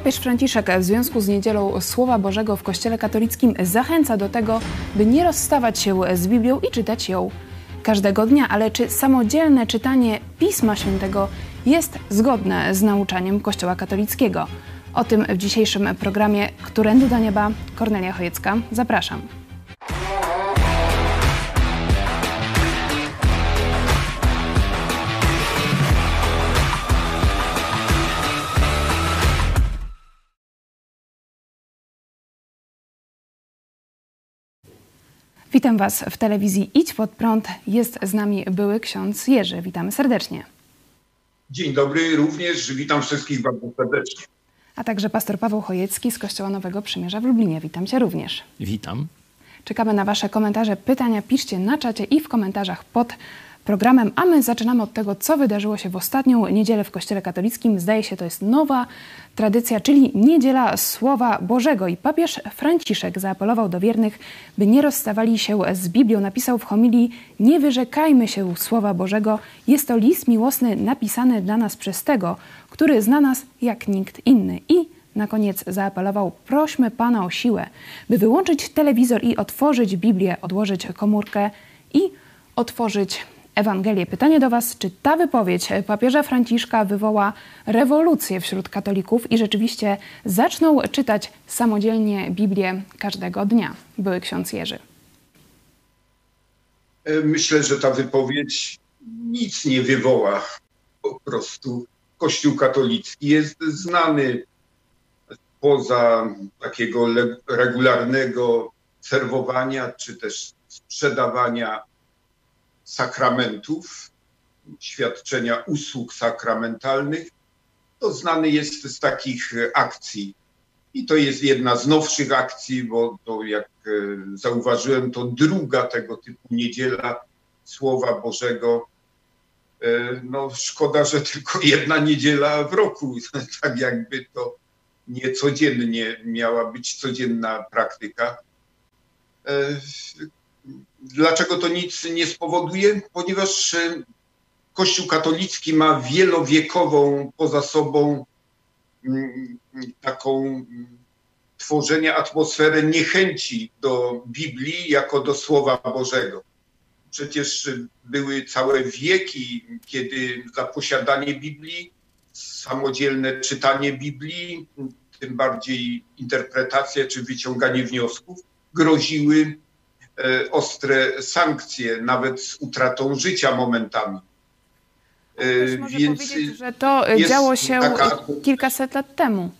Papież Franciszek w związku z niedzielą Słowa Bożego w Kościele katolickim zachęca do tego, by nie rozstawać się z Biblią i czytać ją każdego dnia. Ale czy samodzielne czytanie Pisma Świętego jest zgodne z nauczaniem Kościoła katolickiego? O tym w dzisiejszym programie Którędy do Nieba Kornelia Chojecka. Zapraszam. Witam Was w telewizji Idź Pod Prąd. Jest z nami były ksiądz Jerzy. Witamy serdecznie. Dzień dobry, również witam wszystkich bardzo serdecznie. A także pastor Paweł Chojecki z Kościoła Nowego Przymierza w Lublinie. Witam Cię również. Witam. Czekamy na Wasze komentarze, pytania. Piszcie na czacie i w komentarzach pod programem, a my zaczynamy od tego, co wydarzyło się w ostatnią niedzielę w Kościele Katolickim. Zdaje się, to jest nowa tradycja, czyli Niedziela Słowa Bożego. I papież Franciszek zaapelował do wiernych, by nie rozstawali się z Biblią. Napisał w homilii, nie wyrzekajmy się Słowa Bożego. Jest to list miłosny napisany dla nas przez tego, który zna nas jak nikt inny. I na koniec zaapelował: prośmy Pana o siłę, by wyłączyć telewizor i otworzyć Biblię, odłożyć komórkę i otworzyć Ewangelię. Pytanie do Was, czy ta wypowiedź papieża Franciszka wywoła rewolucję wśród katolików i rzeczywiście zaczną czytać samodzielnie Biblię każdego dnia? Były ksiądz Jerzy. E, myślę, że ta wypowiedź nic nie wywoła. Po prostu Kościół katolicki jest znany poza takiego regularnego serwowania czy też sprzedawania sakramentów, świadczenia usług sakramentalnych, to znany jest z takich akcji. I to jest jedna z nowszych akcji, bo to jak e, zauważyłem, to druga tego typu niedziela Słowa Bożego. E, no szkoda, że tylko jedna niedziela w roku, tak jakby to nie codziennie miała być codzienna praktyka. Dlaczego to nic nie spowoduje? Ponieważ e, Kościół katolicki ma wielowiekową poza sobą mm, taką mm, tworzenie atmosferę niechęci do Biblii jako do Słowa Bożego. Przecież były całe wieki, kiedy za posiadanie Biblii, samodzielne czytanie Biblii, tym bardziej interpretacja czy wyciąganie wniosków, groziły ostre sankcje, nawet z utratą życia momentami. E, Więc powiedzieć, że to działo się taka... kilkaset lat temu.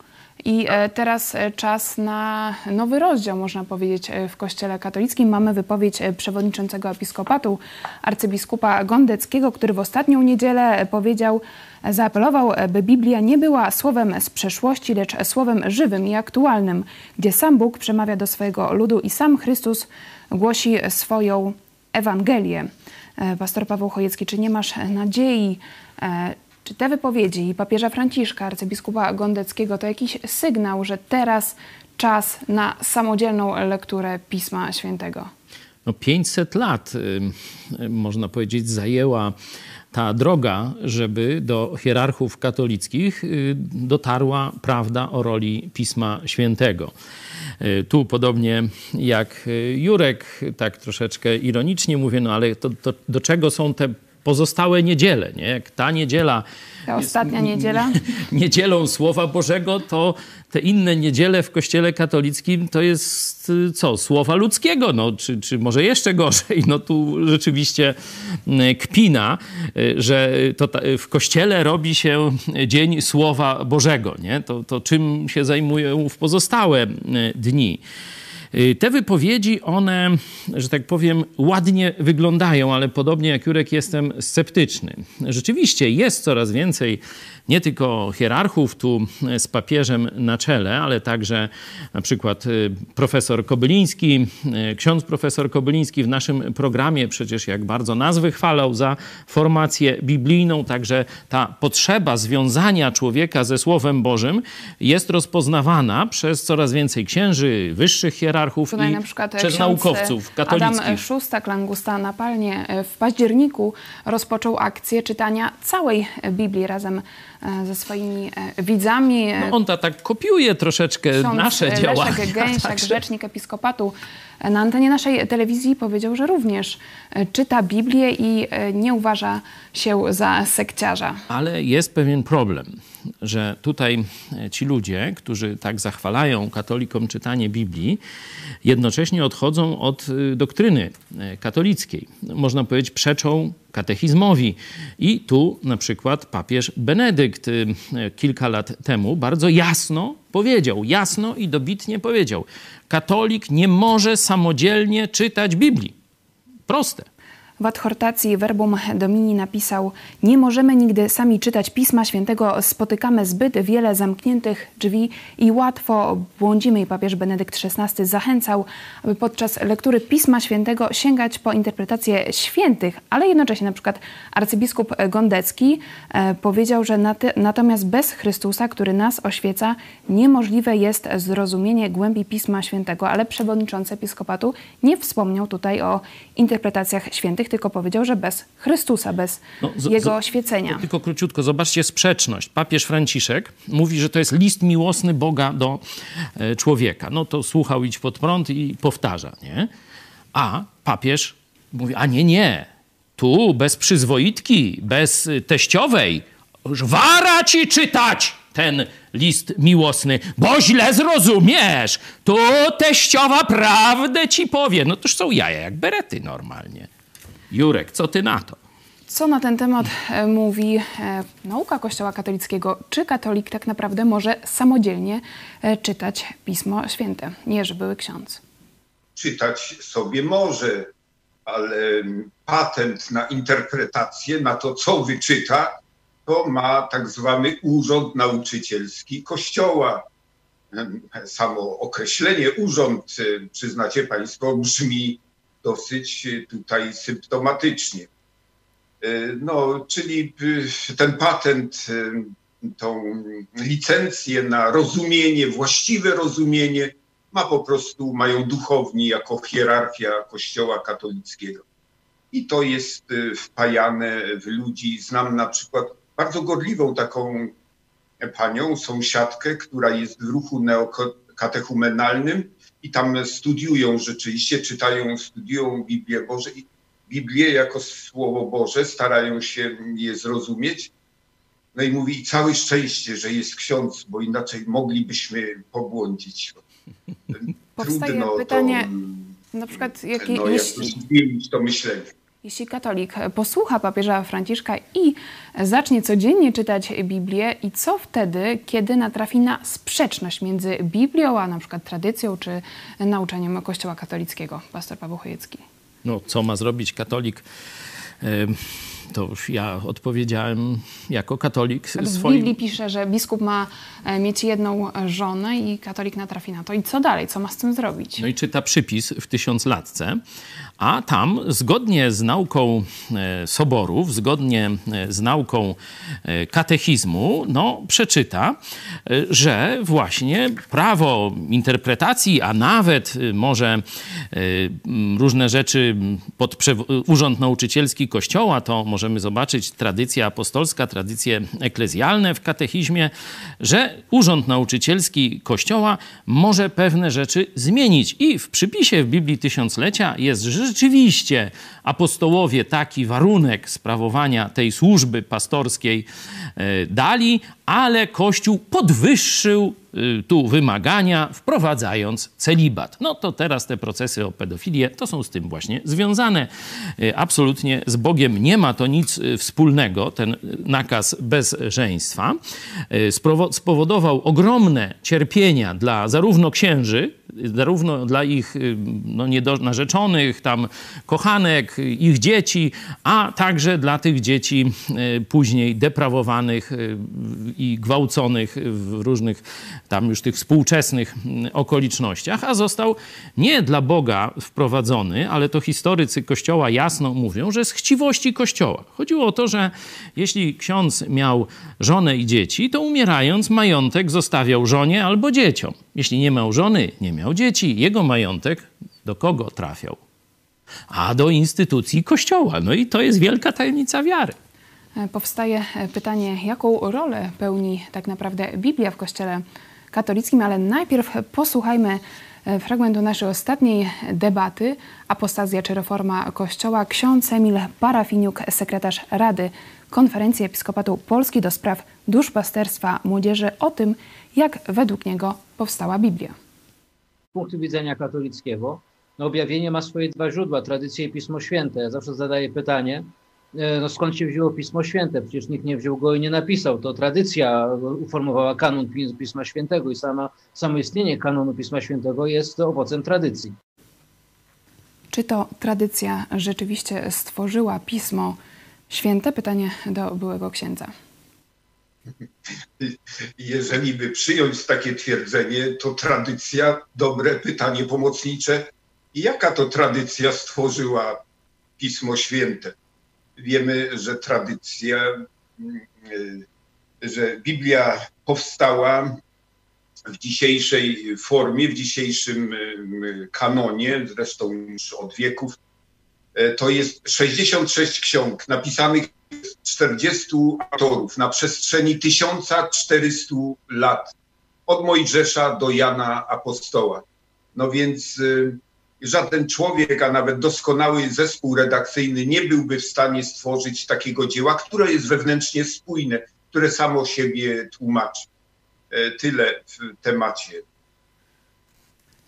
I e, teraz czas na nowy rozdział, można powiedzieć, w Kościele katolickim. Mamy wypowiedź przewodniczącego episkopatu, arcybiskupa Gondeckiego, który w ostatnią niedzielę powiedział, zaapelował, by Biblia nie była słowem z przeszłości, lecz słowem żywym i aktualnym, gdzie sam Bóg przemawia do swojego ludu i sam Chrystus głosi swoją Ewangelię. E, pastor Paweł Chojecki, czy nie masz nadziei, e, czy te wypowiedzi papieża Franciszka, arcybiskupa Gondeckiego to jakiś sygnał, że teraz czas na samodzielną lekturę Pisma Świętego? No 500 lat, można powiedzieć, zajęła ta droga, żeby do hierarchów katolickich y, dotarła prawda o roli Pisma Świętego. Y, tu podobnie jak y, Jurek, tak troszeczkę ironicznie mówię, no ale to, to do czego są te pozostałe niedziele, nie? Jak ta niedziela ta ostatnia niedziela? Niedzielą Słowa Bożego, to te inne niedziele w Kościele katolickim to jest y, co? Słowa ludzkiego, no, czy, czy może jeszcze gorzej. No tu rzeczywiście y, kpina, y, że to w Kościele robi się Dzień Słowa Bożego, nie? To, to czym się zajmują w pozostałe dni. Y, te wypowiedzi, one, że tak powiem, ładnie wyglądają, ale podobnie jak Jurek jestem sceptyczny. Rzeczywiście jest coraz więcej nie tylko hierarchów tu z papieżem na czele, ale także na przykład y, profesor Kobyliński, y, ksiądz profesor Kobyliński w naszym programie przecież jak bardzo nas wychwalał za formację biblijną, także ta potrzeba związania człowieka ze Słowem Bożym jest rozpoznawana przez coraz więcej księży, wyższych hierarchów, Tutaj i na przykład przez ksiądz naukowców katolickich. Adam Szóstak, Langusta na Palnie w październiku rozpoczął akcję czytania całej Biblii razem e, ze swoimi e, widzami. No on ta, tak kopiuje troszeczkę Ksiądz nasze działania. Leszek Gęsiak, Także- rzecznik episkopatu na antenie naszej telewizji powiedział, że również e, czyta Biblię i e, nie uważa się za sekciarza. Ale jest pewien problem, że tutaj e, ci ludzie, którzy tak zachwalają katolikom czytanie Biblii, jednocześnie odchodzą od doktryny katolickiej. Można powiedzieć, przeczą katechizmowi. I tu na przykład papież Benedykt kilka lat temu bardzo jasno powiedział, jasno i dobitnie powiedział, katolik nie może samodzielnie czytać Biblii. Proste. W adhortacji Verbum Domini napisał: Nie możemy nigdy sami czytać Pisma Świętego, spotykamy zbyt wiele zamkniętych drzwi i łatwo błądzimy. I papież Benedykt XVI zachęcał, aby podczas lektury Pisma Świętego sięgać po interpretację świętych, ale jednocześnie na przykład arcybiskup Gondecki e, powiedział, że natomiast bez Chrystusa, który nas oświeca, niemożliwe jest zrozumienie głębi Pisma Świętego, ale przewodniczący episkopatu nie wspomniał tutaj o interpretacjach świętych, tylko powiedział, że bez Chrystusa, bez No, z- jego z- oświecenia. Tylko króciutko, zobaczcie sprzeczność. Papież Franciszek mówi, że to jest list miłosny Boga do e, człowieka. No to słuchał idź pod prąd i powtarza, nie? A papież mówi, a nie, nie. Tu bez przyzwoitki, bez y, teściowej. Wara ci czytać ten list miłosny, bo źle zrozumiesz. Tu teściowa prawdę ci powie. No toż są jaja jak berety normalnie. Jurek, co ty na to? Co na ten temat e, mówi e, nauka Kościoła katolickiego? Czy katolik tak naprawdę może samodzielnie e, czytać Pismo Święte? Jerzy były ksiądz. czytać sobie może, ale patent na interpretację, na to, co wyczyta, to ma tak zwany Urząd Nauczycielski Kościoła. Samo określenie urząd, przyznacie Państwo, brzmi dosyć y, tutaj symptomatycznie. Y, No, czyli y, ten patent, tą licencję na rozumienie, właściwe rozumienie ma po prostu, mają duchowni jako hierarchia Kościoła katolickiego. I to jest wpajane w ludzi. Znam na przykład bardzo gorliwą taką panią, sąsiadkę, która jest w ruchu neokatechumenalnym i tam studiują rzeczywiście, czytają, studiują Biblię Boże i Biblię jako Słowo Boże, starają się je zrozumieć. No i mówi, i całe szczęście, że jest ksiądz, bo inaczej moglibyśmy pobłądzić. Powstaje Trudno pytanie, to, na przykład, jakie, no, jeśli, to myślenie. Jeśli katolik posłucha papieża Franciszka i zacznie codziennie czytać Biblię, i co wtedy, kiedy natrafi na sprzeczność między Biblią, a na przykład tradycją czy nauczaniem Kościoła katolickiego? Pastor Paweł Chojecki. no, co ma zrobić katolik, to już ja odpowiedziałem jako katolik W swoim. Biblii pisze, że biskup ma e, mieć jedną żonę i katolik natrafi na to. I co dalej? Co ma z tym zrobić? No i czyta przypis w tysiąclatce, a tam zgodnie z nauką e, soborów, zgodnie e, z nauką katechizmu, no przeczyta, że właśnie prawo interpretacji, a nawet może różne rzeczy pod Urząd Nauczycielski Kościoła, to możemy zobaczyć tradycja apostolska, tradycje eklezjalne w katechizmie, że Urząd Nauczycielski Kościoła może pewne rzeczy zmienić. I w przypisie w Biblii Tysiąclecia jest rzeczywiście apostołowie taki warunek sprawowania tej służby pastorskiej e, dali, ale Kościół podwyższył tu wymagania, wprowadzając celibat. No to teraz te procesy o pedofilię to są z tym właśnie związane. Y, Absolutnie z Bogiem nie ma to nic y, wspólnego, ten y, nakaz bezżeństwa. Y, Spowodował ogromne cierpienia dla zarówno księży, y, zarówno dla ich y, no, narzeczonych, tam kochanek, ich dzieci, a także dla tych dzieci y, później deprawowanych y, i gwałconych w różnych tam już tych współczesnych okolicznościach, a został nie dla Boga wprowadzony, ale to historycy Kościoła jasno mówią, że z chciwości Kościoła. Chodziło o to, że jeśli ksiądz miał żonę i dzieci, to umierając majątek zostawiał żonie albo dzieciom. Jeśli nie miał żony, nie miał dzieci, jego majątek do kogo trafiał? A do instytucji Kościoła. No i to jest wielka tajemnica wiary. E, powstaje e, pytanie, jaką rolę pełni tak naprawdę Biblia w Kościele katolickim, ale najpierw posłuchajmy e, fragmentu naszej ostatniej debaty Apostazja czy reforma Kościoła. Ksiądz Emil Parafiniuk, sekretarz Rady Konferencji Episkopatu Polski do spraw duszpasterstwa młodzieży o tym, jak według niego powstała Biblia. Z punktu widzenia katolickiego, no objawienie ma swoje dwa źródła, tradycję i Pismo Święte. Ja zawsze zadaję pytanie, no skąd się wzięło Pismo Święte? Przecież nikt nie wziął go i nie napisał. To tradycja uformowała kanon Pisma Świętego i sama, samo istnienie kanonu Pisma Świętego jest owocem tradycji. Czy to tradycja rzeczywiście stworzyła Pismo Święte? Pytanie do byłego księdza. Jeżeli by przyjąć takie twierdzenie, to tradycja, dobre pytanie pomocnicze. Jaka to tradycja stworzyła Pismo Święte? Wiemy, że tradycja, że Biblia powstała w dzisiejszej formie, w dzisiejszym kanonie, zresztą już od wieków. To jest 66 ksiąg napisanych 40 autorów na przestrzeni 1400 lat, od Mojżesza do Jana Apostoła. No więc y, żaden człowiek, a nawet doskonały zespół redakcyjny nie byłby w stanie stworzyć takiego dzieła, które jest wewnętrznie spójne, które samo siebie tłumaczy. E, tyle w temacie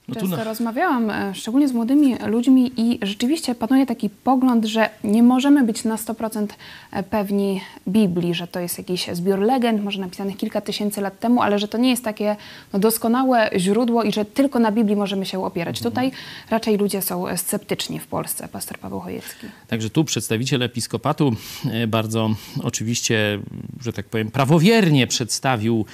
no Często na... rozmawiałam, e, szczególnie z młodymi ludźmi i rzeczywiście panuje taki pogląd, że nie możemy być na 100% e, pewni Biblii, że to jest jakiś zbiór legend, może napisanych kilka tysięcy lat temu, ale że to nie jest takie no, doskonałe źródło i że tylko na Biblii możemy się opierać. Mhm. Tutaj raczej ludzie są sceptyczni w Polsce, pastor Paweł Chojecki. Także tu przedstawiciel episkopatu e, bardzo oczywiście, że tak powiem, prawowiernie przedstawił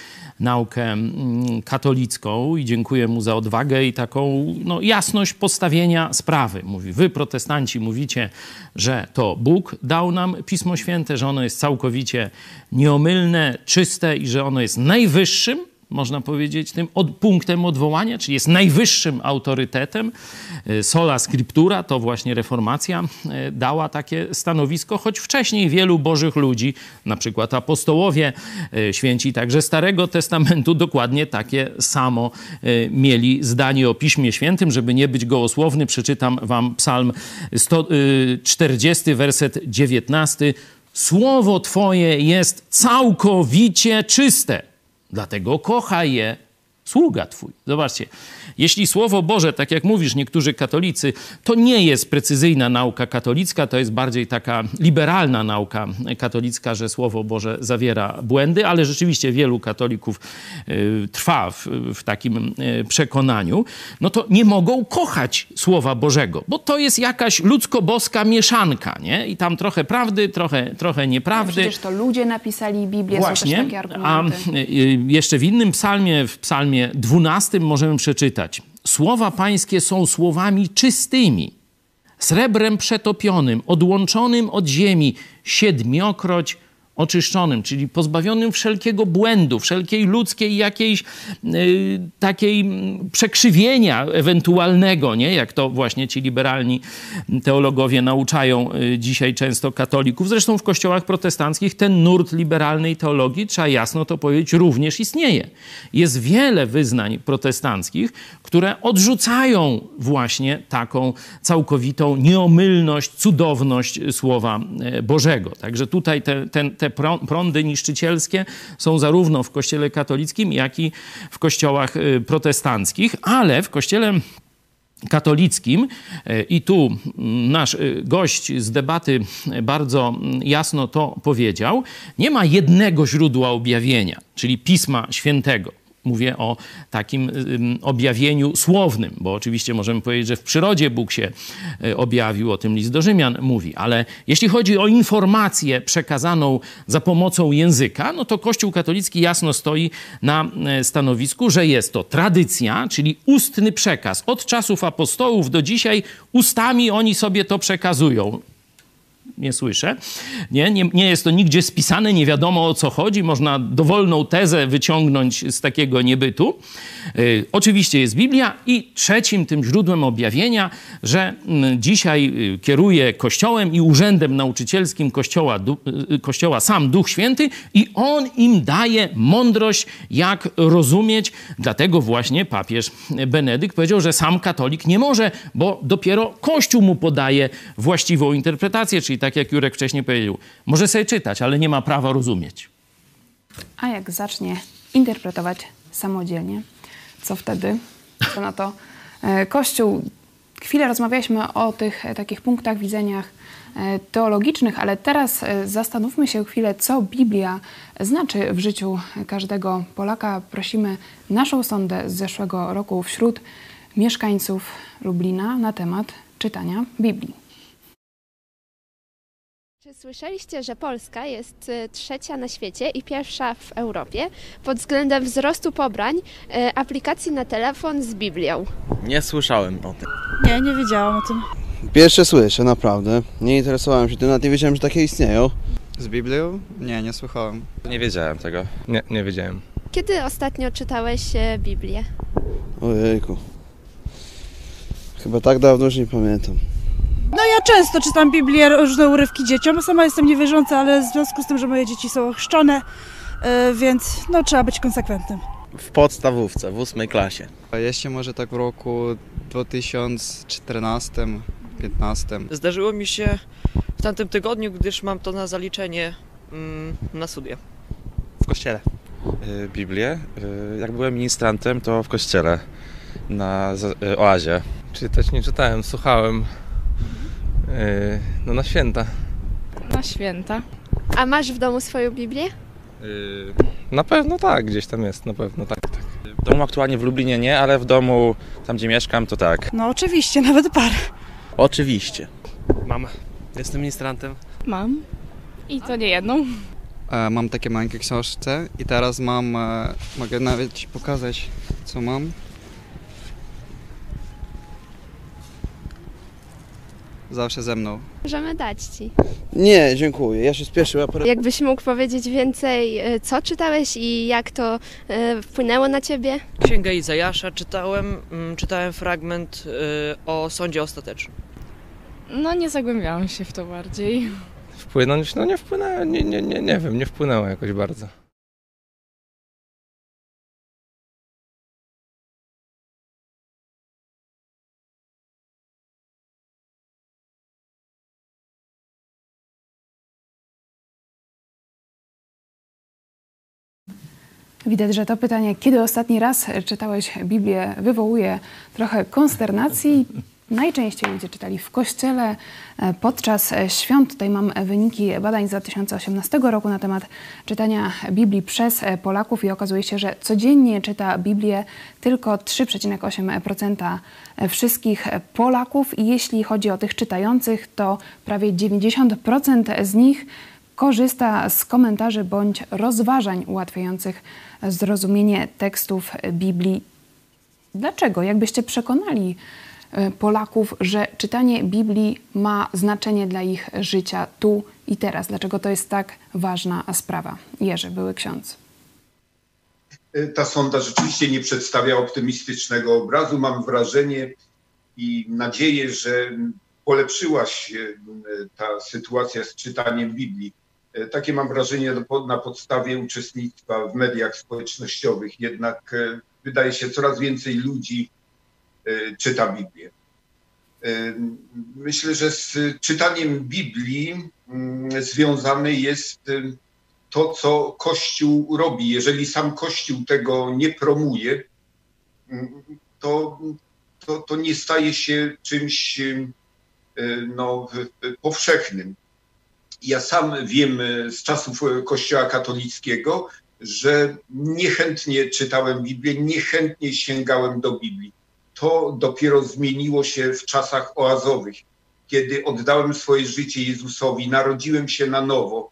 naukę mm, katolicką i dziękuję mu za odwagę i taką no, jasność postawienia sprawy. Mówi, wy protestanci mówicie, że to Bóg dał nam Pismo Święte, że ono jest całkowicie nieomylne, czyste i że ono jest najwyższym można powiedzieć, tym od, punktem odwołania, czyli jest najwyższym autorytetem. E, sola scriptura, to właśnie reformacja e, dała takie stanowisko, choć wcześniej wielu bożych ludzi, na przykład apostołowie, e, święci także Starego Testamentu, dokładnie takie samo mieli zdanie o Piśmie Świętym. Żeby nie być gołosłowny, przeczytam wam psalm 140, werset 19. Słowo Twoje jest całkowicie czyste Dlatego kocha je sługa Twój. Zobaczcie, jeśli Słowo Boże, tak jak mówisz, niektórzy katolicy, to nie jest precyzyjna nauka katolicka, to jest bardziej taka liberalna nauka katolicka, że Słowo Boże zawiera błędy, ale rzeczywiście wielu katolików y, trwa w, w takim y, przekonaniu, no to nie mogą kochać Słowa Bożego, bo to jest jakaś ludzko-boska mieszanka, nie? I tam trochę prawdy, trochę, trochę nieprawdy. przecież to ludzie napisali Biblię, Właśnie, są też takie argumenty. A y, jeszcze w innym psalmie, w psalmie 12 możemy przeczytać, Słowa Pańskie są słowami czystymi, srebrem przetopionym, odłączonym od ziemi, siedmiokroć oczyszczonym, czyli pozbawionym wszelkiego błędu, wszelkiej ludzkiej jakiejś y, takiej mm, przekrzywienia ewentualnego, nie? jak to właśnie ci liberalni teologowie nauczają y, dzisiaj często katolików. Zresztą w kościołach protestanckich ten nurt liberalnej teologii, trzeba jasno to powiedzieć, również istnieje. Jest wiele wyznań protestanckich, które odrzucają właśnie taką całkowitą nieomylność, cudowność Słowa y, Bożego. Także tutaj te, ten, te te prądy niszczycielskie są zarówno w kościele katolickim, jak i w kościołach y, protestanckich, ale w kościele katolickim y, i tu mm, nasz y, gość z debaty bardzo mm, jasno to powiedział, nie ma jednego źródła objawienia, czyli Pisma Świętego. Mówię o takim objawieniu słownym, bo oczywiście możemy powiedzieć, że w przyrodzie Bóg się e, objawił, o tym list do Rzymian mówi, ale jeśli chodzi o informację przekazaną za pomocą języka, no to Kościół katolicki jasno stoi na e, stanowisku, że jest to tradycja, czyli ustny przekaz. Od czasów apostołów do dzisiaj ustami oni sobie to przekazują nie słyszę. Nie, nie, nie jest to nigdzie spisane, nie wiadomo o co chodzi. Można dowolną tezę wyciągnąć z takiego niebytu. Y, oczywiście jest Biblia i trzecim tym źródłem objawienia, że mm, dzisiaj y, kieruje Kościołem i urzędem nauczycielskim Kościoła, y, Kościoła sam Duch Święty i On im daje mądrość, jak rozumieć. Dlatego właśnie papież Benedykt powiedział, że sam katolik nie może, bo dopiero Kościół mu podaje właściwą interpretację, czyli tak jak Jurek wcześniej powiedział, może sobie czytać, ale nie ma prawa rozumieć. A jak zacznie interpretować samodzielnie, co wtedy? Co na to e, Kościół? Chwilę rozmawialiśmy o tych e, takich punktach widzeniach e, teologicznych, ale teraz zastanówmy się chwilę, co Biblia znaczy w życiu każdego Polaka. Prosimy naszą sondę z zeszłego roku wśród mieszkańców Lublina na temat czytania Biblii. Czy słyszeliście, że Polska jest y, trzecia na świecie i pierwsza w Europie pod względem wzrostu pobrań y, aplikacji na telefon z Biblią? Nie słyszałem o tym. Nie, nie wiedziałam o tym. Pierwsze słyszę, naprawdę. Nie interesowałem się tym, nawet nie wiedziałem, że takie istnieją. Z Biblią? Nie, nie słuchałem. Nie wiedziałem tego. Nie, nie wiedziałem. Kiedy ostatnio czytałeś y, Biblię? Ojejku. Chyba tak dawno już nie pamiętam. No ja często czytam Biblię, różne urywki dzieciom. Sama jestem niewierząca, ale w związku z tym, że moje dzieci są ochrzczone, yy, więc no trzeba być konsekwentnym. W podstawówce, w ósmej klasie. A jeszcze może tak w roku 2014-15. Zdarzyło mi się w tamtym tygodniu, gdyż mam to na zaliczenie mm, na studia. W kościele. Yy, Biblię? Yy, jak byłem ministrantem, to w kościele na oazie. Czytać nie czytałem, słuchałem. Yy, no na święta. Na święta. A masz w domu swoją Biblię? Yy, na pewno tak, gdzieś tam jest, na pewno tak, tak. W domu aktualnie w Lublinie nie, ale w domu, tam gdzie mieszkam, to tak. No oczywiście, nawet parę. Oczywiście. Mam. Jestem ministrantem. Mam. I to nie jedną. E, mam takie małe książce i teraz mam, e, mogę nawet ci pokazać, co mam. Zawsze ze mną. Możemy dać ci. Nie, dziękuję. Ja się spieszę. Aparat... Jakbyś mógł powiedzieć więcej, y, co czytałeś i jak to y, wpłynęło na ciebie? Księgę Izajasza czytałem, mm, czytałem fragment y, o sądzie ostatecznym. No nie zagłębiałam się w to bardziej. Wpłynąć? No nie wpłynęło, nie, nie, nie, nie wiem, nie wpłynęło jakoś bardzo. Widać, że to pytanie, kiedy ostatni raz czytałeś Biblię, wywołuje trochę konsternacji. Najczęściej ludzie czytali w kościele e, podczas świąt. Tutaj mam wyniki badań z 2018 roku na temat czytania Biblii przez Polaków i okazuje się, że codziennie czyta Biblię tylko 3,8% wszystkich Polaków. I jeśli chodzi o tych czytających, to prawie 90% z nich korzysta z komentarzy bądź rozważań ułatwiających zrozumienie tekstów Biblii. Dlaczego? Jakbyście przekonali e, Polaków, że czytanie Biblii ma znaczenie dla ich życia tu i teraz? Dlaczego to jest tak ważna sprawa? Jerzy, były ksiądz. E, ta sonda rzeczywiście nie przedstawia optymistycznego obrazu. Mam wrażenie i nadzieję, że polepszyła się e, ta sytuacja z czytaniem Biblii. E, takie mam wrażenie na podstawie uczestnictwa w mediach społecznościowych. Jednak e, wydaje się, coraz więcej ludzi e, czyta Biblię. Myślę, że z czytaniem Biblii mm, związane jest to, co Kościół robi. Jeżeli sam Kościół tego nie promuje, mm, to, to, to nie staje się czymś no, powszechnym. Ja sam wiem e, z czasów e, Kościoła katolickiego, że niechętnie czytałem Biblię, niechętnie sięgałem do Biblii. To dopiero zmieniło się w czasach oazowych, kiedy oddałem swoje życie Jezusowi, narodziłem się na nowo,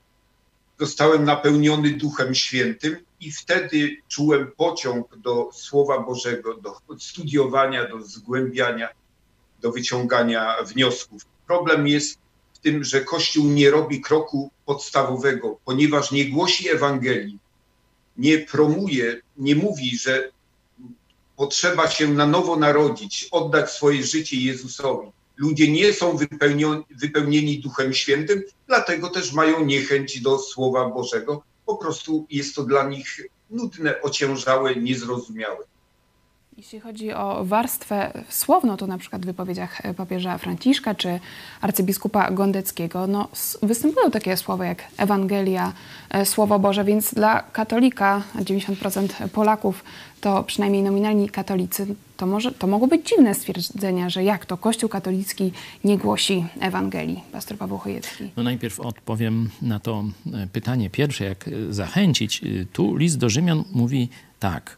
zostałem napełniony Duchem Świętym i wtedy czułem pociąg do Słowa Bożego, do studiowania, do zgłębiania, do wyciągania wniosków. Problem jest tym, że Kościół nie robi kroku podstawowego, ponieważ nie głosi Ewangelii, nie promuje, nie mówi, że potrzeba się na nowo narodzić, oddać swoje życie Jezusowi. Ludzie nie są wypełnieni Duchem Świętym, dlatego też mają niechęć do Słowa Bożego. Po prostu jest to dla nich nudne, ociężałe, niezrozumiałe. Jeśli chodzi o warstwę słowną, to na przykład w wypowiedziach papieża Franciszka czy arcybiskupa Gondeckiego no, występują takie słowa jak Ewangelia, e, Słowo Boże, więc dla katolika, 90% Polaków to przynajmniej nominalni katolicy, to, może, to mogą być dziwne stwierdzenia, że jak to Kościół katolicki nie głosi Ewangelii. Pastor Paweł Chojecki. No najpierw odpowiem na to e, pytanie pierwsze, jak e, zachęcić. Tu list do Rzymian mówi tak.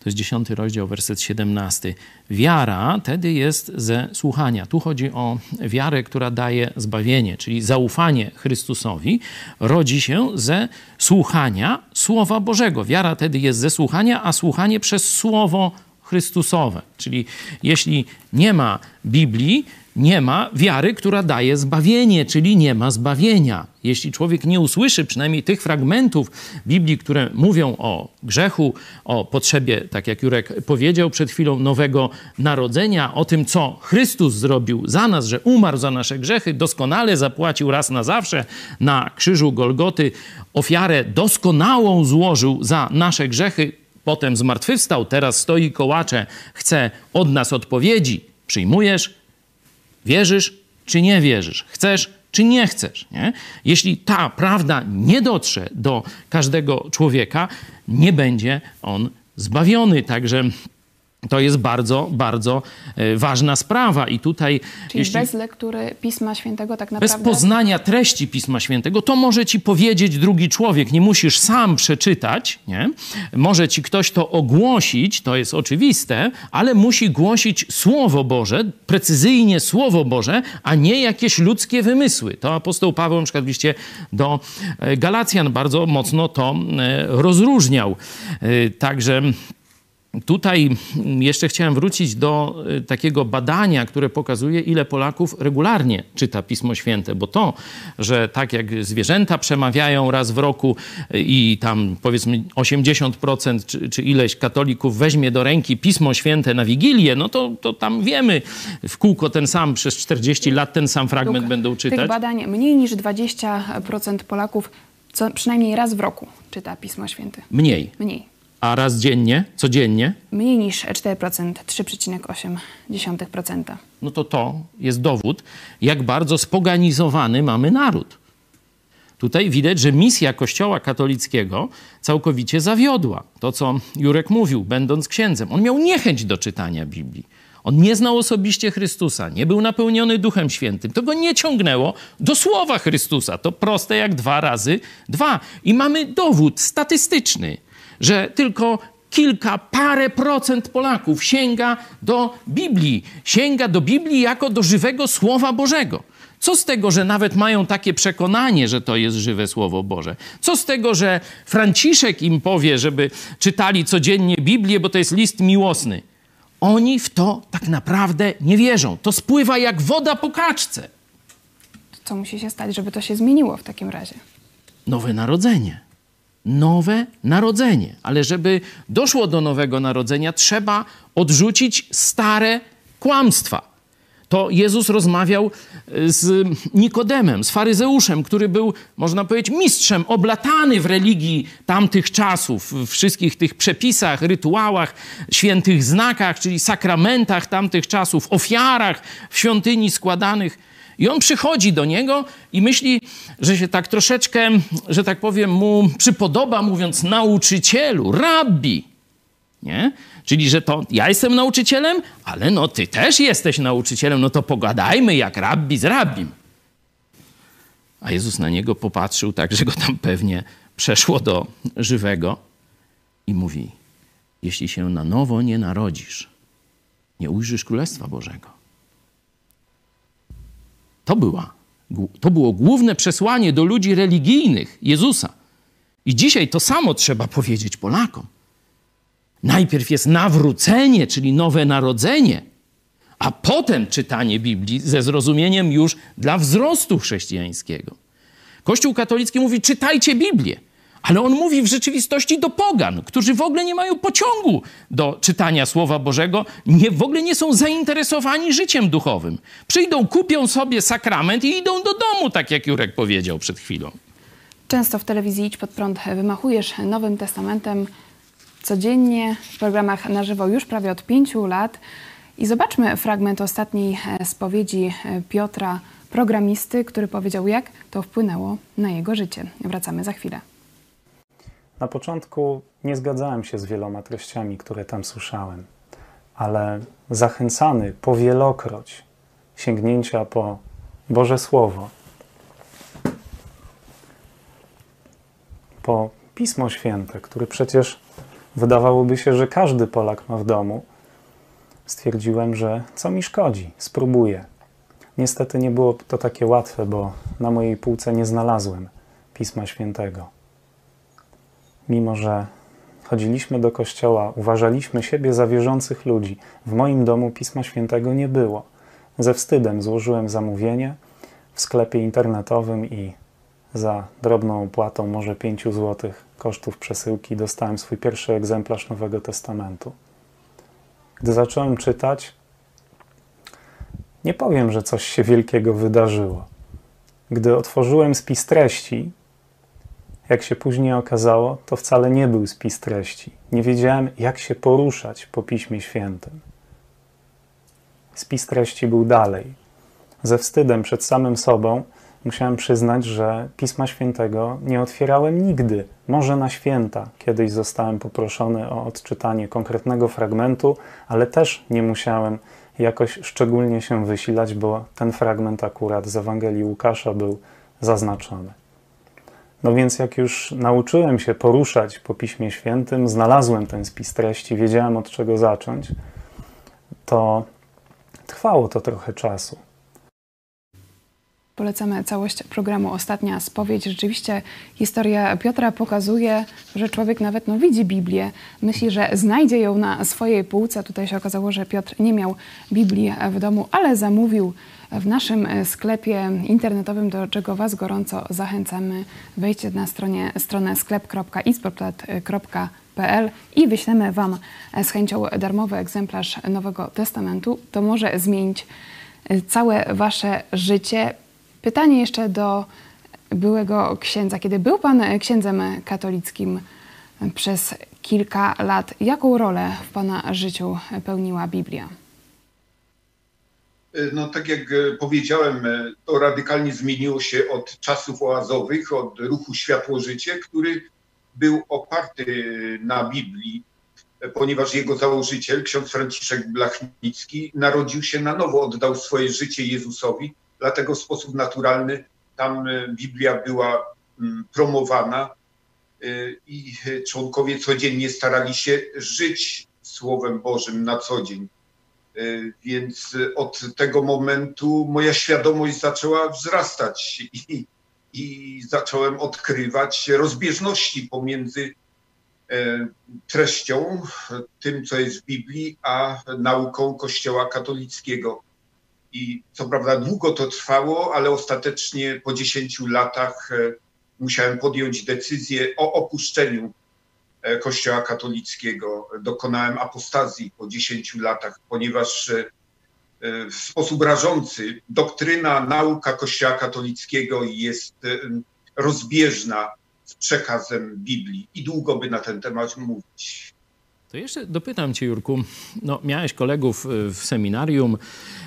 To jest dziesiąty rozdział, werset 17. Wiara tedy jest ze słuchania. Tu chodzi o wiarę, która daje zbawienie, czyli zaufanie Chrystusowi rodzi się ze słuchania Słowa Bożego. Wiara tedy jest ze słuchania, a słuchanie przez Słowo Chrystusowe. Czyli jeśli nie ma Biblii, nie ma wiary, która daje zbawienie, czyli nie ma zbawienia. Jeśli człowiek nie usłyszy przynajmniej tych fragmentów Biblii, które mówią o grzechu, o potrzebie, tak jak Jurek powiedział przed chwilą, nowego narodzenia, o tym, co Chrystus zrobił za nas, że umarł za nasze grzechy, doskonale zapłacił raz na zawsze na krzyżu Golgoty, ofiarę doskonałą złożył za nasze grzechy, potem zmartwychwstał, teraz stoi kołacze, chce od nas odpowiedzi. Przyjmujesz? Wierzysz czy nie wierzysz? Chcesz czy nie chcesz? Nie? Jeśli ta prawda nie dotrze do każdego człowieka, nie będzie on zbawiony. Także to jest bardzo, bardzo e, ważna sprawa. I tutaj. Czyli jeśli, bez lektury Pisma Świętego, tak naprawdę. Bez poznania treści Pisma Świętego, to może ci powiedzieć drugi człowiek. Nie musisz sam przeczytać, nie? Może ci ktoś to ogłosić, to jest oczywiste, ale musi głosić Słowo Boże, precyzyjnie Słowo Boże, a nie jakieś ludzkie wymysły. To apostoł Paweł, na przykład w liście do e, Galacjan, bardzo mocno to e, rozróżniał. Także Tutaj jeszcze chciałem wrócić do y, takiego badania, które pokazuje, ile Polaków regularnie czyta Pismo Święte, bo to, że tak jak zwierzęta przemawiają raz w roku y, i tam powiedzmy 80% czy, czy ileś katolików weźmie do ręki Pismo Święte na Wigilię, no to, to tam wiemy w kółko ten sam, przez 40 lat ten sam fragment Luk, będą czytać. Tych badań mniej niż 20% Polaków co przynajmniej raz w roku czyta Pismo Święte. Mniej. Mniej. A raz dziennie, codziennie? Mniej niż 4%, 3,8%. No to to jest dowód, jak bardzo spoganizowany mamy naród. Tutaj widać, że misja Kościoła katolickiego całkowicie zawiodła. To, co Jurek mówił, będąc księdzem. On miał niechęć do czytania Biblii. On nie znał osobiście Chrystusa, nie był napełniony Duchem Świętym. To go nie ciągnęło do słowa Chrystusa. To proste jak dwa razy dwa. I mamy dowód statystyczny że tylko kilka, parę procent Polaków sięga do Biblii, sięga do Biblii jako do żywego Słowa Bożego. Co z tego, że nawet mają takie przekonanie, że to jest żywe Słowo Boże? Co z tego, że Franciszek im powie, żeby czytali codziennie Biblię, bo to jest list miłosny? Oni w to tak naprawdę nie wierzą. To spływa jak woda po kaczce. Co musi się stać, żeby to się zmieniło w takim razie? Nowe narodzenie nowe narodzenie. Ale żeby doszło do nowego narodzenia, trzeba odrzucić stare kłamstwa. To Jezus rozmawiał e, z Nikodemem, z faryzeuszem, który był, można powiedzieć, mistrzem, oblatany w religii tamtych czasów, w wszystkich tych przepisach, rytuałach, świętych znakach, czyli sakramentach tamtych czasów, ofiarach w świątyni składanych. I on przychodzi do niego i myśli, że się tak troszeczkę, że tak powiem, mu przypodoba, mówiąc nauczycielu, rabbi. Nie? Czyli, że to ja jestem nauczycielem, ale no ty też jesteś nauczycielem, no to pogadajmy jak rabbi z rabbim. A Jezus na niego popatrzył tak, że go tam pewnie przeszło do żywego i mówi: Jeśli się na nowo nie narodzisz, nie ujrzysz Królestwa Bożego. To, była, to było główne przesłanie do ludzi religijnych Jezusa. I dzisiaj to samo trzeba powiedzieć Polakom. Najpierw jest nawrócenie, czyli nowe narodzenie, a potem czytanie Biblii ze zrozumieniem już dla wzrostu chrześcijańskiego. Kościół katolicki mówi: czytajcie Biblię. Ale on mówi w rzeczywistości do pogan, którzy w ogóle nie mają pociągu do czytania Słowa Bożego, nie, w ogóle nie są zainteresowani życiem duchowym. Przyjdą, kupią sobie sakrament i idą do domu, tak jak Jurek powiedział przed chwilą. Często w telewizji Idź Pod Prąd wymachujesz Nowym Testamentem codziennie w programach na żywo już prawie od pięciu lat. I zobaczmy fragment ostatniej spowiedzi Piotra, programisty, który powiedział, jak to wpłynęło na jego życie. Wracamy za chwilę. Na początku nie zgadzałem się z wieloma treściami, które tam słyszałem, ale zachęcany powielokroć sięgnięcia po Boże Słowo, po Pismo Święte, które przecież wydawałoby się, że każdy Polak ma w domu, stwierdziłem, że co mi szkodzi, spróbuję. Niestety nie było to takie łatwe, bo na mojej półce nie znalazłem Pisma Świętego mimo że chodziliśmy do kościoła, uważaliśmy siebie za wierzących ludzi, w moim domu Pisma Świętego nie było. Ze wstydem złożyłem zamówienie w sklepie internetowym i za drobną opłatą, może 5 zł kosztów przesyłki, dostałem swój pierwszy egzemplarz Nowego Testamentu. Gdy zacząłem czytać, nie powiem, że coś się wielkiego wydarzyło. Gdy otworzyłem spis treści, jak się później okazało, to wcale nie był spis treści. Nie wiedziałem, jak się poruszać po Piśmie Świętym. Spis treści był dalej. Ze wstydem przed samym sobą musiałem przyznać, że Pisma Świętego nie otwierałem nigdy. Może na święta kiedyś zostałem poproszony o odczytanie konkretnego fragmentu, ale też nie musiałem jakoś szczególnie się wysilać, bo ten fragment akurat z Ewangelii Łukasza był zaznaczony. No więc jak już nauczyłem się poruszać po Piśmie Świętym, znalazłem ten spis treści, wiedziałem od czego zacząć, to trwało to trochę czasu. Polecamy całość programu Ostatnia Spowiedź. Rzeczywiście historia Piotra pokazuje, że człowiek nawet no, widzi Biblię, myśli, że znajdzie ją na swojej półce. Tutaj się okazało, że Piotr nie miał Biblii w domu, ale zamówił w naszym sklepie internetowym, do czego Was gorąco zachęcamy. Wejdźcie na stronie, stronę sklep.isportplat.pl i wyślemy Wam z chęcią darmowy egzemplarz Nowego Testamentu. To może zmienić całe Wasze życie. Pytanie jeszcze do byłego księdza. Kiedy był Pan księdzem katolickim przez kilka lat, jaką rolę w Pana życiu pełniła Biblia? No tak jak powiedziałem, to radykalnie zmieniło się od czasów oazowych, od ruchu Światło-Życie, który był oparty na Biblii, ponieważ jego założyciel, ksiądz Franciszek Blachnicki, narodził się na nowo, oddał swoje życie Jezusowi dlatego w sposób naturalny tam e, Biblia była mm, promowana e, i członkowie codziennie starali się żyć Słowem Bożym na co dzień. E, więc od tego momentu moja świadomość zaczęła wzrastać i, i zacząłem odkrywać rozbieżności pomiędzy treścią, tym, co jest w Biblii, a nauką Kościoła katolickiego. I co prawda długo to trwało, ale ostatecznie po 10 latach e, musiałem podjąć decyzję o opuszczeniu e, Kościoła katolickiego. Dokonałem apostazji po 10 latach, ponieważ e, w sposób rażący doktryna, nauka Kościoła katolickiego jest rozbieżna z przekazem Biblii i długo by na ten temat mówić. To jeszcze dopytam Cię, Jurku. No, miałeś kolegów w seminarium,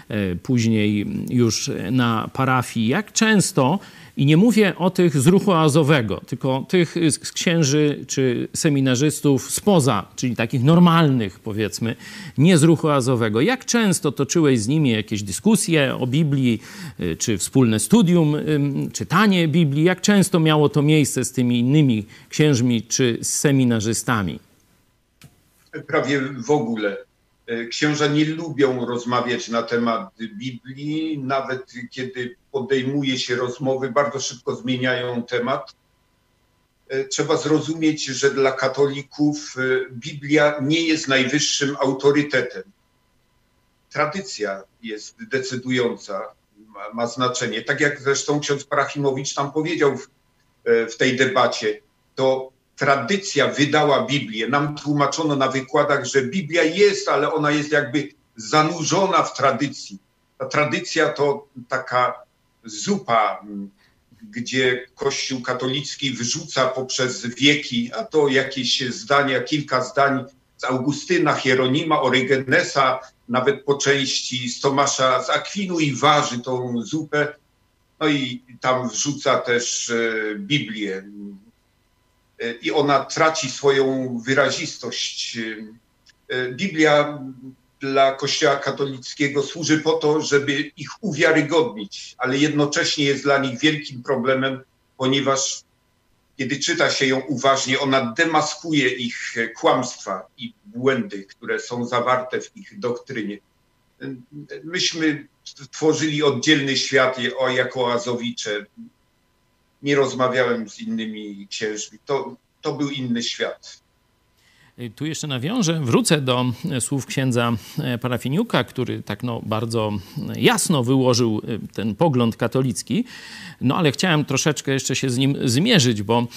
E, później już na parafii. Jak często, i nie mówię o tych z ruchu azowego, tylko tych z księży czy seminarzystów spoza, czyli takich normalnych, powiedzmy, nie z ruchu azowego. Jak często toczyłeś z nimi jakieś dyskusje o Biblii, e, czy wspólne studium, czytanie Biblii? Jak często miało to miejsce z tymi innymi księżmi czy z seminarzystami? Prawie w ogóle E, księża nie lubią rozmawiać na temat Biblii, nawet kiedy podejmuje się rozmowy, bardzo szybko zmieniają temat. E, trzeba zrozumieć, że dla katolików e, Biblia nie jest najwyższym autorytetem. tradycja jest decydująca, ma, ma znaczenie. Tak jak zresztą ksiądz Parachimowicz tam powiedział w, w tej debacie, to tradycja wydała Biblię. Nam tłumaczono na wykładach, że Biblia jest, ale ona jest jakby zanurzona w tradycji. Ta tradycja to taka zupa, gdzie Kościół katolicki wyrzuca poprzez wieki, a to jakieś zdania, kilka zdań z Augustyna, Hieronima, Orygenesa, nawet po części z Tomasza z Akwinu i waży tą zupę. No i tam wrzuca też e, Biblię. E, I ona traci swoją wyrazistość. E, Biblia dla Kościoła katolickiego służy po to, żeby ich uwiarygodnić, ale jednocześnie jest dla nich wielkim problemem, ponieważ kiedy czyta się ją uważnie, ona demaskuje ich kłamstwa i błędy, które są zawarte w ich doktrynie. Myśmy tworzyli oddzielny świat jako Azowicze. Nie rozmawiałem z innymi księżmi. To, to był inny świat. Tu jeszcze nawiążę, wrócę do e, słów księdza e, Parafiniuka, który tak no bardzo e, jasno wyłożył ten pogląd katolicki. No ale chciałem troszeczkę jeszcze się z nim zmierzyć, bo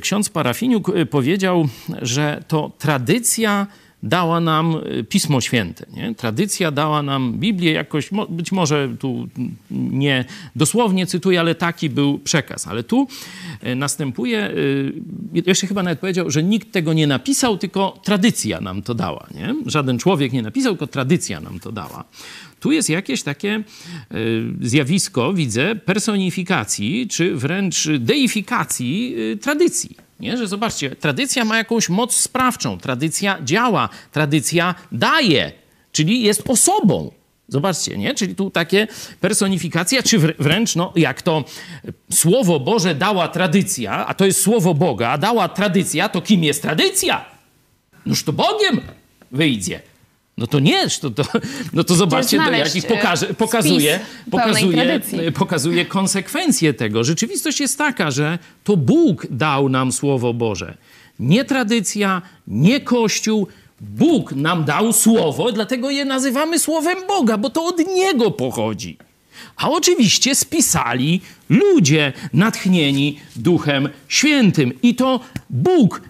ksiądz Parafiniuk powiedział, że to tradycja dała nam y, Pismo Święte. Nie? Tradycja dała nam Biblię jakoś, być może tu nie dosłownie cytuję, ale taki był przekaz. Ale tu y, następuje, y, jeszcze chyba nawet powiedział, że nikt tego nie napisał, tylko tradycja nam to dała. Nie? Żaden człowiek nie napisał, tylko tradycja nam to dała. Tu jest jakieś takie zjawisko, widzę, personifikacji, czy wręcz deifikacji tradycji. Nie? Że zobaczcie, tradycja ma jakąś moc sprawczą, tradycja działa, tradycja daje, czyli jest osobą. Zobaczcie, nie? Czyli tu takie personifikacja, czy wręcz, no, jak to Słowo Boże dała tradycja, a to jest Słowo Boga, dała tradycja, to kim jest tradycja? Noż to Bogiem wyjdzie. No to nie, to, to, no to zobaczcie, to jak ich pokaże, pokazuje, pokazuje, pokazuje konsekwencje tego. Rzeczywistość jest taka, że to Bóg dał nam Słowo Boże. Nie tradycja, nie Kościół. Bóg nam dał Słowo, dlatego je nazywamy Słowem Boga, bo to od Niego pochodzi. A oczywiście spisali ludzie natchnieni Duchem Świętym. I to Bóg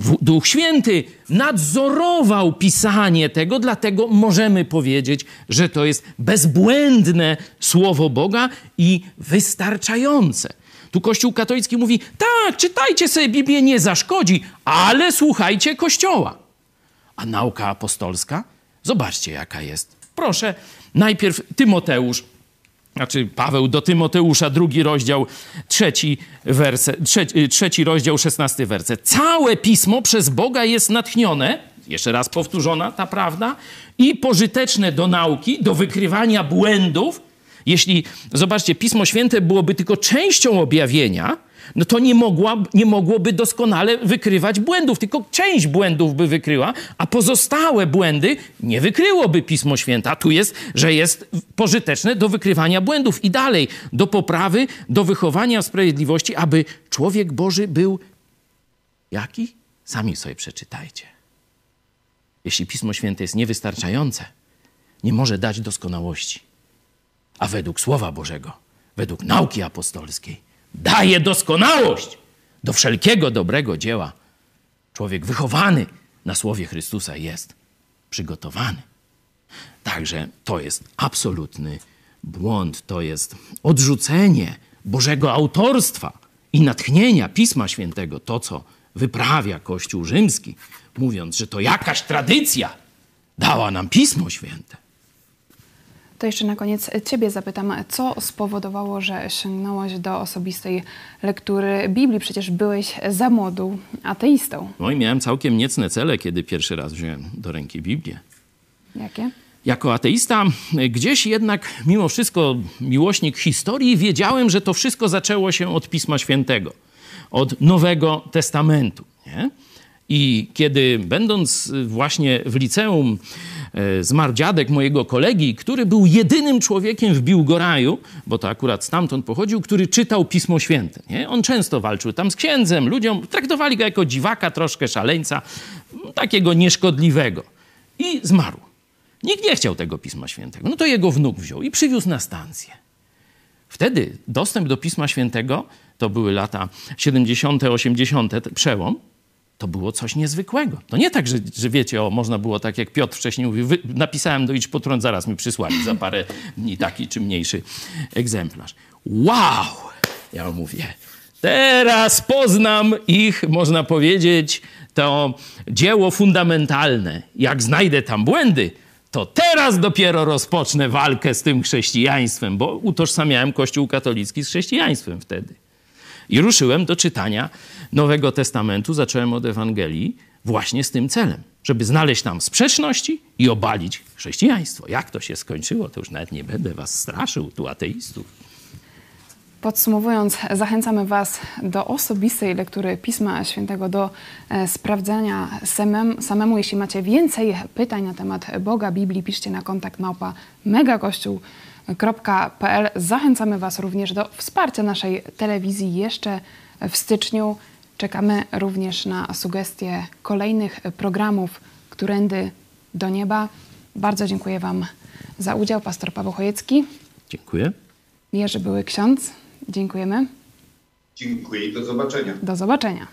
Duch Święty nadzorował pisanie tego, dlatego możemy powiedzieć, że to jest bezbłędne słowo Boga i wystarczające. Tu Kościół katolicki mówi: tak, czytajcie sobie Biblię, nie zaszkodzi, ale słuchajcie Kościoła. A nauka apostolska? Zobaczcie, jaka jest. Proszę, najpierw Tymoteusz, znaczy Paweł do Tymoteusza, drugi rozdział, trzeci, werset, trzeci, trzeci rozdział, szesnasty werset. Całe pismo przez Boga jest natchnione, jeszcze raz powtórzona ta prawda, i pożyteczne do nauki, do wykrywania błędów. Jeśli, zobaczcie, Pismo Święte byłoby tylko częścią objawienia, no to nie, mogła, nie mogłoby doskonale wykrywać błędów, tylko część błędów by wykryła, a pozostałe błędy nie wykryłoby Pismo Święte. A tu jest, że jest pożyteczne do wykrywania błędów i dalej, do poprawy, do wychowania sprawiedliwości, aby człowiek Boży był jaki? Sami sobie przeczytajcie. Jeśli Pismo Święte jest niewystarczające, nie może dać doskonałości. A według Słowa Bożego, według nauki apostolskiej, daje doskonałość do wszelkiego dobrego dzieła. Człowiek wychowany na słowie Chrystusa jest przygotowany. Także to jest absolutny błąd, to jest odrzucenie Bożego autorstwa i natchnienia Pisma Świętego, to co wyprawia Kościół Rzymski, mówiąc, że to jakaś tradycja dała nam Pismo Święte. To jeszcze na koniec Ciebie zapytam, co spowodowało, że sięgnąłeś do osobistej lektury Biblii? Przecież byłeś za młodu ateistą. No i miałem całkiem niecne cele, kiedy pierwszy raz wziąłem do ręki Biblię. Jakie? Jako ateista, gdzieś jednak mimo wszystko miłośnik historii, wiedziałem, że to wszystko zaczęło się od Pisma Świętego, od Nowego Testamentu. Nie? I kiedy będąc właśnie w liceum E, zmarł dziadek mojego kolegi, który był jedynym człowiekiem w Biłgoraju, bo to akurat stamtąd pochodził, który czytał Pismo Święte. Nie? On często walczył tam z księdzem, ludziom traktowali go jako dziwaka, troszkę szaleńca, takiego nieszkodliwego. I zmarł. Nikt nie chciał tego Pisma Świętego. No to jego wnuk wziął i przywiózł na stację. Wtedy dostęp do Pisma Świętego, to były lata 70., 80., przełom, to było coś niezwykłego. To nie tak, że, że wiecie, o, można było tak, jak Piotr wcześniej mówił, wy, napisałem do Idź Potrąd, zaraz mi przysłali za parę dni taki czy mniejszy egzemplarz. Wow! Ja mówię, teraz poznam ich, można powiedzieć, to dzieło fundamentalne. Jak znajdę tam błędy, to teraz dopiero rozpocznę walkę z tym chrześcijaństwem, bo utożsamiałem Kościół katolicki z chrześcijaństwem wtedy. I ruszyłem do czytania Nowego Testamentu, zacząłem od Ewangelii właśnie z tym celem, żeby znaleźć tam sprzeczności i obalić chrześcijaństwo. Jak to się skończyło, to już nawet nie będę was straszył, tu ateistów. Podsumowując, zachęcamy Was do osobistej lektury Pisma Świętego, do e, sprawdzania samem, samemu. Jeśli macie więcej pytań na temat Boga, Biblii, piszcie na kontakt małpa megakościół.pl. Zachęcamy Was również do wsparcia naszej telewizji jeszcze w styczniu. Czekamy również na sugestie kolejnych programów Którędy do Nieba. Bardzo dziękuję Wam za udział. Pastor Paweł Chojecki. Dziękuję. Jerzy Były Ksiądz. Dziękujemy. Dziękuję i do zobaczenia. Do zobaczenia.